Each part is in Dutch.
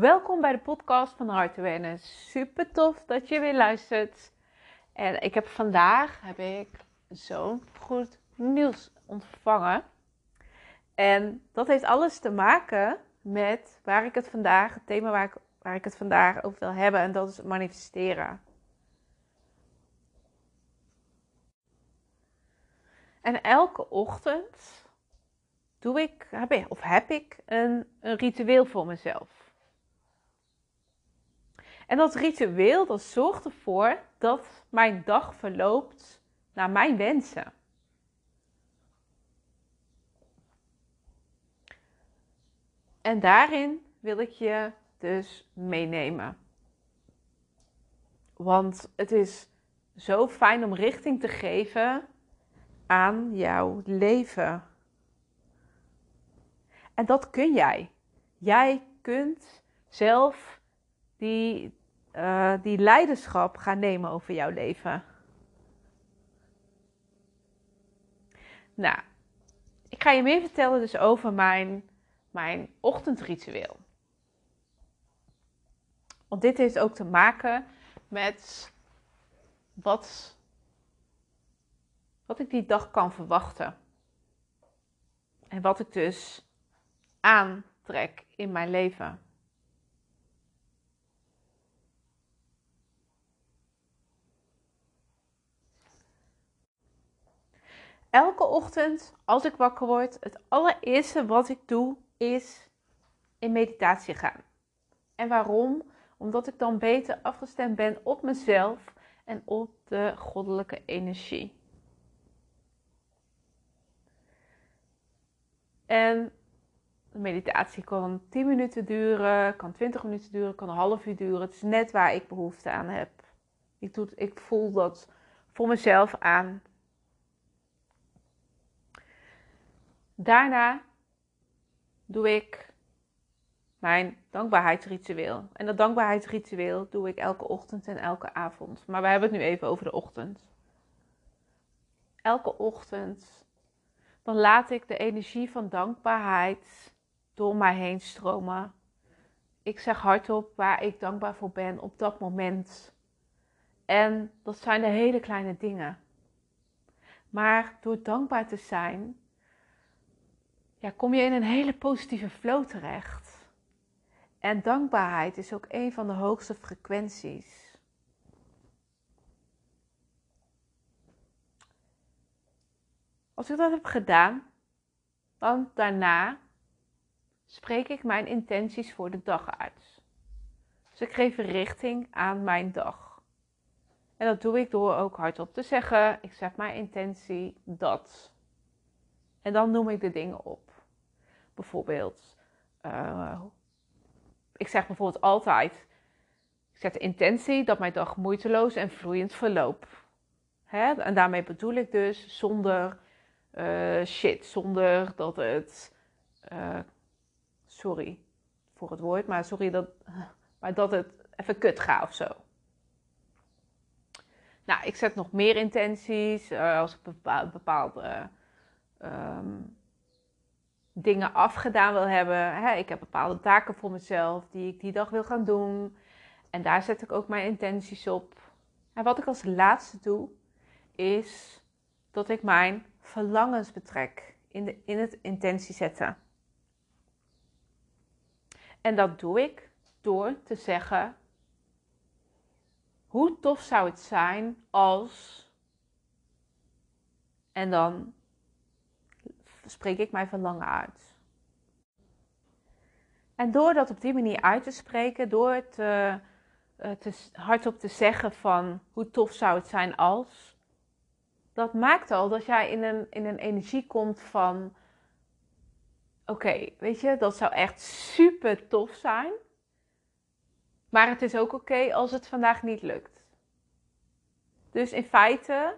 Welkom bij de podcast van Heart Awareness. Super tof dat je weer luistert. En ik heb vandaag heb ik zo'n goed nieuws ontvangen. En dat heeft alles te maken met waar ik het vandaag, het thema waar ik, waar ik het vandaag over wil hebben. En dat is manifesteren. En elke ochtend doe ik, heb ik, of heb ik een, een ritueel voor mezelf. En dat ritueel dat zorgt ervoor dat mijn dag verloopt naar mijn wensen. En daarin wil ik je dus meenemen. Want het is zo fijn om richting te geven aan jouw leven. En dat kun jij. Jij kunt zelf die, uh, die leiderschap gaan nemen over jouw leven. Nou, ik ga je meer vertellen dus over mijn, mijn ochtendritueel. Want dit heeft ook te maken met wat, wat ik die dag kan verwachten. En wat ik dus aantrek in mijn leven. Elke ochtend als ik wakker word, het allereerste wat ik doe is in meditatie gaan. En waarom? Omdat ik dan beter afgestemd ben op mezelf en op de goddelijke energie. En de meditatie kan 10 minuten duren, kan 20 minuten duren, kan een half uur duren. Het is net waar ik behoefte aan heb. Ik, doe, ik voel dat voor mezelf aan. Daarna doe ik mijn dankbaarheidsritueel. En dat dankbaarheidsritueel doe ik elke ochtend en elke avond. Maar we hebben het nu even over de ochtend. Elke ochtend dan laat ik de energie van dankbaarheid door mij heen stromen. Ik zeg hardop waar ik dankbaar voor ben op dat moment. En dat zijn de hele kleine dingen. Maar door dankbaar te zijn, ja, kom je in een hele positieve flow terecht. En dankbaarheid is ook een van de hoogste frequenties. Als ik dat heb gedaan, dan daarna spreek ik mijn intenties voor de dag uit. Dus ik geef richting aan mijn dag. En dat doe ik door ook hardop te zeggen: ik zet mijn intentie dat. En dan noem ik de dingen op. Bijvoorbeeld, uh, ik zeg bijvoorbeeld altijd: ik zet de intentie dat mijn dag moeiteloos en vloeiend verloopt. Hè? En daarmee bedoel ik dus zonder uh, shit, zonder dat het. Uh, sorry voor het woord, maar sorry dat, maar dat het even kut gaat of zo. Nou, ik zet nog meer intenties uh, als ik bepaalde um, dingen afgedaan wil hebben. Hè, ik heb bepaalde taken voor mezelf die ik die dag wil gaan doen. En daar zet ik ook mijn intenties op. En wat ik als laatste doe, is dat ik mijn verlangens betrek in, de, in het intentie zetten. En dat doe ik door te zeggen: hoe tof zou het zijn als. En dan spreek ik mijn verlangen uit. En door dat op die manier uit te spreken, door het uh, te, hardop te zeggen van hoe tof zou het zijn als, dat maakt al dat jij in een, in een energie komt van oké, weet je, dat zou echt super tof zijn. Maar het is ook oké als het vandaag niet lukt. Dus in feite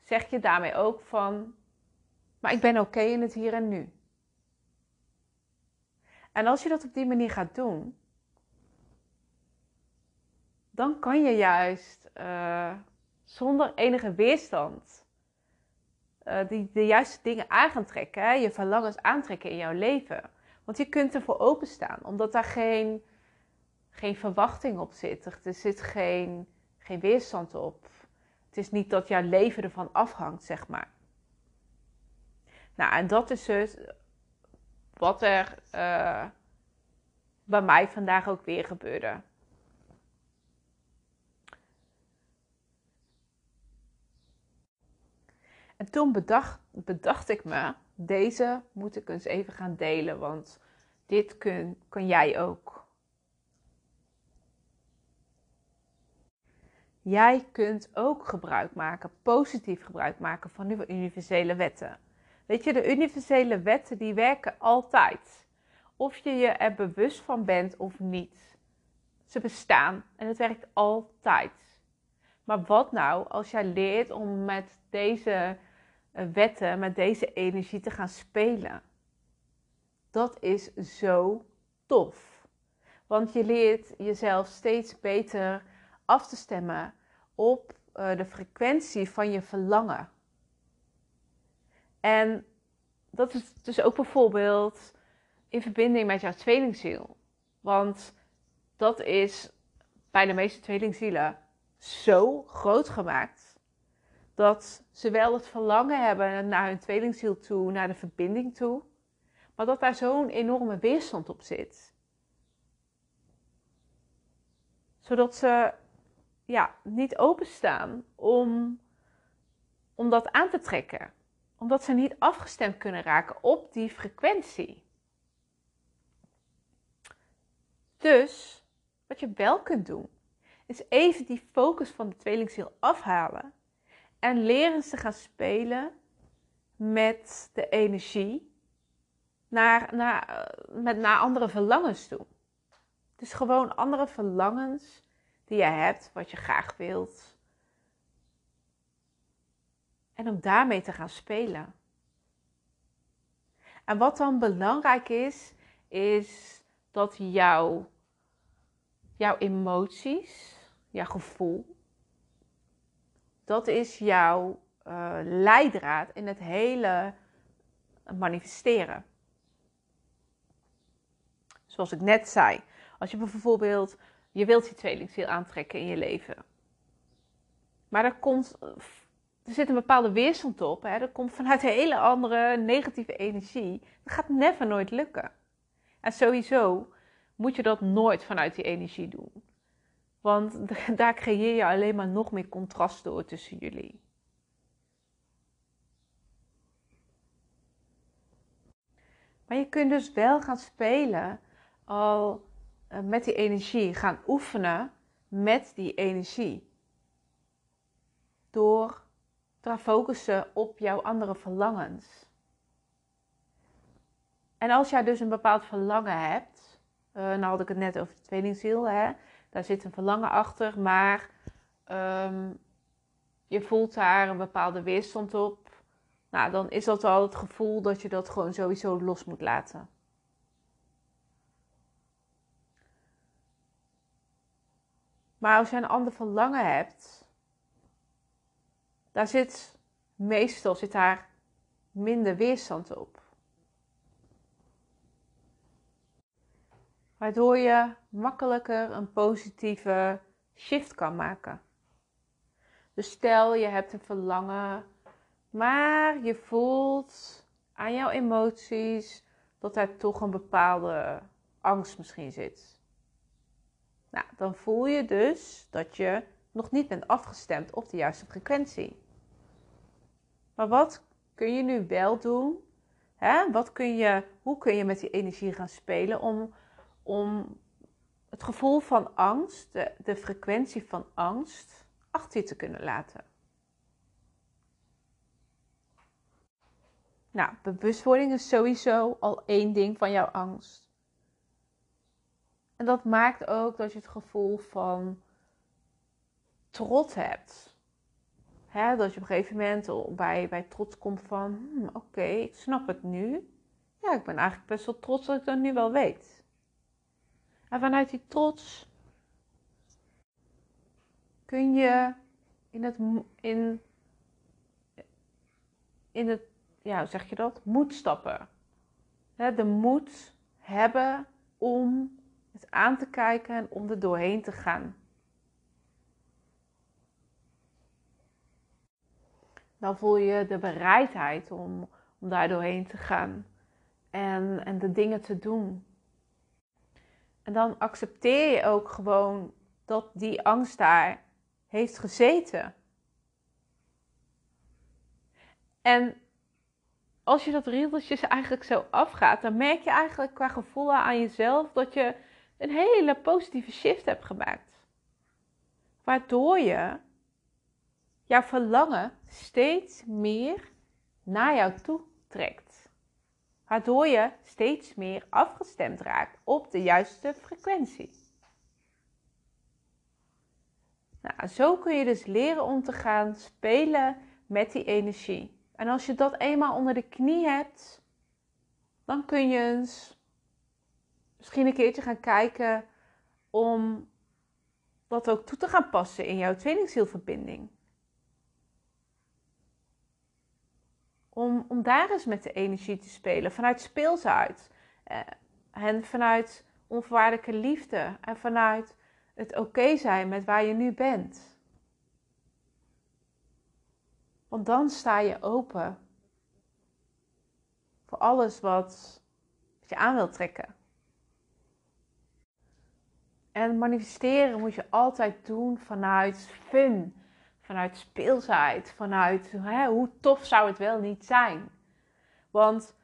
zeg je daarmee ook van, maar ik ben oké in het hier en nu. En als je dat op die manier gaat doen, dan kan je juist uh, zonder enige weerstand uh, die de juiste dingen aan trekken, je verlangens aantrekken in jouw leven. Want je kunt ervoor openstaan, omdat daar geen, geen verwachting op zit. Er zit geen, geen weerstand op. Het is niet dat jouw leven ervan afhangt, zeg maar. Nou, en dat is dus wat er uh, bij mij vandaag ook weer gebeurde. En toen bedacht, bedacht ik me, deze moet ik eens even gaan delen, want dit kun, kun jij ook. Jij kunt ook gebruik maken, positief gebruik maken van de universele wetten. Weet je, de universele wetten die werken altijd. Of je je er bewust van bent of niet. Ze bestaan en het werkt altijd. Maar wat nou als jij leert om met deze eh, wetten, met deze energie te gaan spelen? Dat is zo tof. Want je leert jezelf steeds beter af te stemmen op uh, de frequentie van je verlangen. En dat is dus ook bijvoorbeeld in verbinding met jouw tweelingziel. Want dat is bij de meeste tweelingzielen zo groot gemaakt dat ze wel het verlangen hebben naar hun tweelingziel toe, naar de verbinding toe, maar dat daar zo'n enorme weerstand op zit. Zodat ze ja, niet openstaan om, om dat aan te trekken. Omdat ze niet afgestemd kunnen raken op die frequentie. Dus wat je wel kunt doen, is even die focus van de tweelingziel afhalen en leren ze gaan spelen met de energie naar, naar, met, naar andere verlangens toe. Dus gewoon andere verlangens die je hebt, wat je graag wilt. En om daarmee te gaan spelen. En wat dan belangrijk is, is dat jouw, jouw emoties, jouw gevoel, dat is jouw uh, leidraad in het hele manifesteren. Zoals ik net zei, als je bijvoorbeeld je wilt die tweelingziel aantrekken in je leven. Maar er, komt, er zit een bepaalde weerstand op. Hè? Er komt vanuit een hele andere negatieve energie. Dat gaat never nooit lukken. En sowieso moet je dat nooit vanuit die energie doen. Want daar creëer je alleen maar nog meer contrast door tussen jullie. Maar je kunt dus wel gaan spelen al eh, met die energie gaan oefenen met die energie. Door te focussen op jouw andere verlangens. En als jij dus een bepaald verlangen hebt, uh, nou had ik het net over de tweelingziel, hè, daar zit een verlangen achter, maar ehm, je voelt daar een bepaalde weerstand op. Nou, dan is dat al het gevoel dat je dat gewoon sowieso los moet laten. Maar als je een ander verlangen hebt, daar zit meestal zit daar minder weerstand op. Waardoor je makkelijker een positieve shift kan maken. Dus stel je hebt een verlangen, maar je voelt aan jouw emoties dat er toch een bepaalde angst misschien zit. Nou, dan voel je dus dat je nog niet bent afgestemd op de juiste frequentie. Maar wat kun je nu wel doen? Hè? Wat kun je, hoe kun je met die energie gaan spelen om, om het gevoel van angst, de, de frequentie van angst, achter je te kunnen laten? Nou, bewustwording is sowieso al één ding van jouw angst. En dat maakt ook dat je het gevoel van trots hebt. Dat je op een gegeven moment bij, bij trots komt van, hmm, oké, ik snap het nu. Ja, ik ben eigenlijk best wel trots dat ik dat nu wel weet. En vanuit die trots kun je in het, in, in het ja, hoe zeg je dat? Moed stappen. de moed hebben om het aan te kijken en om er doorheen te gaan. Dan voel je de bereidheid om, om daar doorheen te gaan en, en de dingen te doen. En dan accepteer je ook gewoon dat die angst daar heeft gezeten. En als je dat rieltjes eigenlijk zo afgaat, dan merk je eigenlijk qua gevoel aan jezelf dat je een hele positieve shift hebt gemaakt. Waardoor je jouw verlangen steeds meer naar jou toe trekt. Waardoor je steeds meer afgestemd raakt op de juiste frequentie. Nou, zo kun je dus leren om te gaan spelen met die energie. En als je dat eenmaal onder de knie hebt, dan kun je eens misschien een keertje gaan kijken om dat ook toe te gaan passen in jouw tweelingzielverbinding. Om, om daar eens met de energie te spelen, vanuit speelsheid. Eh, en vanuit onvoorwaardelijke liefde. En vanuit het oké zijn met waar je nu bent. Want dan sta je open voor alles wat, je aan wilt trekken. En manifesteren moet je altijd doen vanuit fun, vanuit speelsheid, vanuit hè, hoe tof zou het wel niet zijn. Want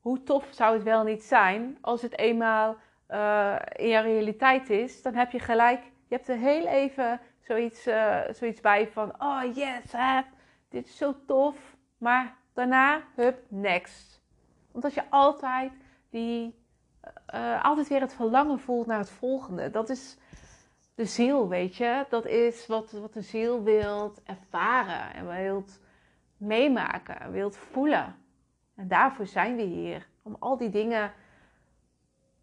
hoe tof zou het wel niet zijn als het eenmaal uh, in jouw realiteit is, dan heb je gelijk, je hebt er heel even zoiets, uh, zoiets bij van, oh yes, dit is zo tof. Maar daarna, hup, next. Omdat je altijd, die, uh, altijd weer het verlangen voelt naar het volgende. Dat is de ziel, weet je. Dat is wat, wat de ziel wilt ervaren en wilt meemaken, wilt voelen. En daarvoor zijn we hier. Om al die dingen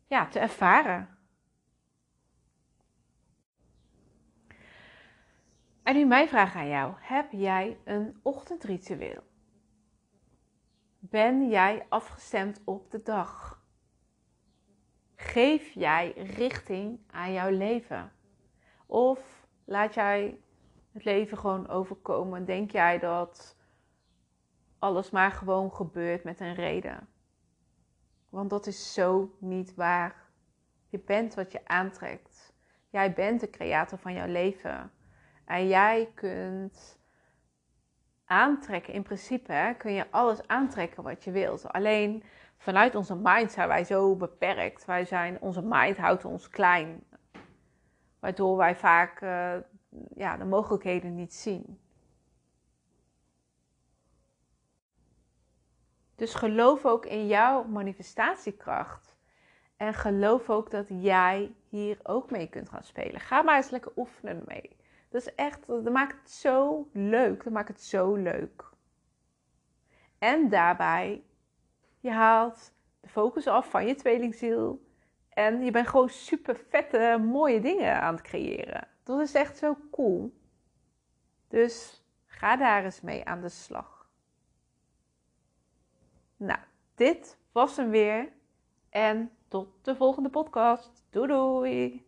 ja, te ervaren. En nu mijn vraag aan jou. Heb jij een ochtendritueel? Ben jij afgestemd op de dag? Geef jij richting aan jouw leven? Of laat jij het leven gewoon overkomen? Denk jij dat alles maar gewoon gebeurt met een reden? Want dat is zo niet waar. Je bent wat je aantrekt. Jij bent de creator van jouw leven. En jij kunt aantrekken, in principe kun je alles aantrekken wat je wilt. Alleen vanuit onze mind zijn wij zo beperkt. Wij zijn, onze mind houdt ons klein. Waardoor wij vaak uh, ja, de mogelijkheden niet zien. Dus geloof ook in jouw manifestatiekracht. En geloof ook dat jij hier ook mee kunt gaan spelen. Ga maar eens lekker oefenen mee. Dat is echt, dat maakt het zo leuk. Dat maakt het zo leuk. En daarbij, je haalt de focus af van je tweelingziel. En je bent gewoon super vette, mooie dingen aan het creëren. Dat is echt zo cool. Dus ga daar eens mee aan de slag. Nou, dit was hem weer. En tot de volgende podcast. Doei doei!